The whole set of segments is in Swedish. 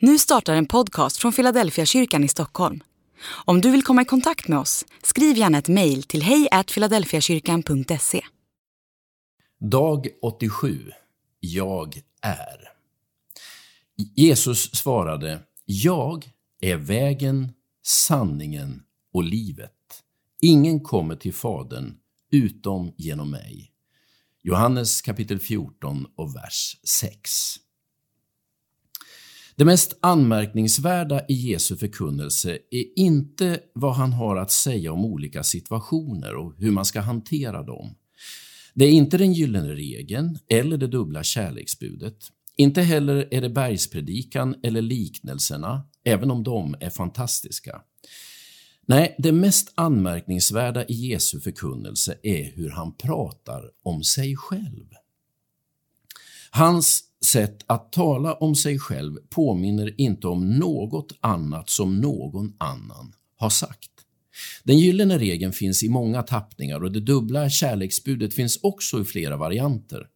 Nu startar en podcast från Philadelphia kyrkan i Stockholm. Om du vill komma i kontakt med oss, skriv gärna ett mejl till hejfiladelfiakyrkan.se. Dag 87. Jag är. Jesus svarade, Jag är vägen, sanningen och livet. Ingen kommer till Fadern utom genom mig. Johannes kapitel 14 och vers 6. Det mest anmärkningsvärda i Jesu förkunnelse är inte vad han har att säga om olika situationer och hur man ska hantera dem. Det är inte den gyllene regeln eller det dubbla kärleksbudet. Inte heller är det bergspredikan eller liknelserna, även om de är fantastiska. Nej, det mest anmärkningsvärda i Jesu förkunnelse är hur han pratar om sig själv. Hans sätt att tala om sig själv påminner inte om något annat som någon annan har sagt. Den gyllene regeln finns i många tappningar och det dubbla kärleksbudet finns också i flera varianter.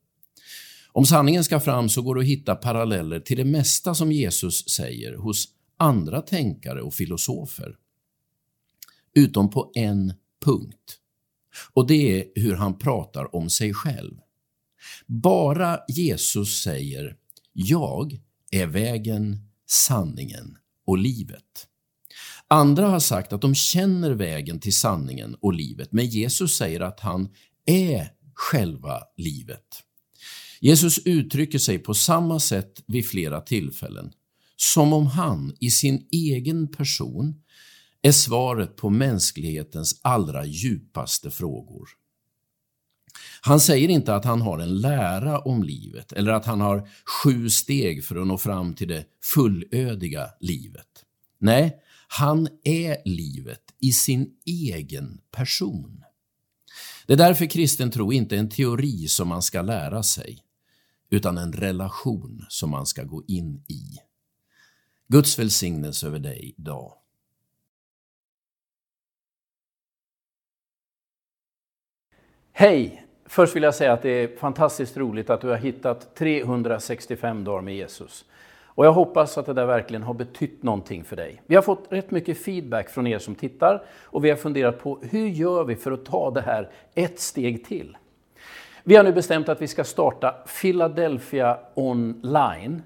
Om sanningen ska fram så går det att hitta paralleller till det mesta som Jesus säger hos andra tänkare och filosofer. Utom på en punkt. Och det är hur han pratar om sig själv. Bara Jesus säger ”Jag är vägen, sanningen och livet”. Andra har sagt att de känner vägen till sanningen och livet, men Jesus säger att han är själva livet. Jesus uttrycker sig på samma sätt vid flera tillfällen, som om han i sin egen person är svaret på mänsklighetens allra djupaste frågor. Han säger inte att han har en lära om livet eller att han har sju steg för att nå fram till det fullödiga livet. Nej, han är livet i sin egen person. Det är därför kristen tro inte är en teori som man ska lära sig, utan en relation som man ska gå in i. Guds välsignelse över dig idag. Hej! Först vill jag säga att det är fantastiskt roligt att du har hittat 365 dagar med Jesus. Och jag hoppas att det där verkligen har betytt någonting för dig. Vi har fått rätt mycket feedback från er som tittar och vi har funderat på hur gör vi för att ta det här ett steg till? Vi har nu bestämt att vi ska starta Philadelphia online.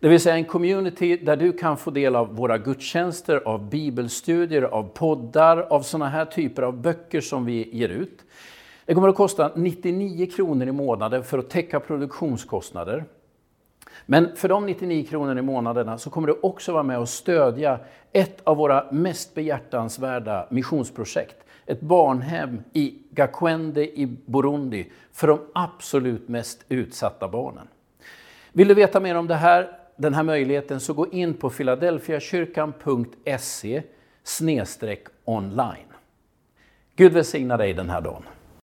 Det vill säga en community där du kan få del av våra gudstjänster, av bibelstudier, av poddar, av sådana här typer av böcker som vi ger ut. Det kommer att kosta 99 kronor i månaden för att täcka produktionskostnader. Men för de 99 kronorna i månaderna så kommer du också vara med och stödja ett av våra mest behjärtansvärda missionsprojekt. Ett barnhem i Gakwende i Burundi för de absolut mest utsatta barnen. Vill du veta mer om det här, den här möjligheten så gå in på filadelfiakyrkan.se online. Gud välsigna dig den här dagen.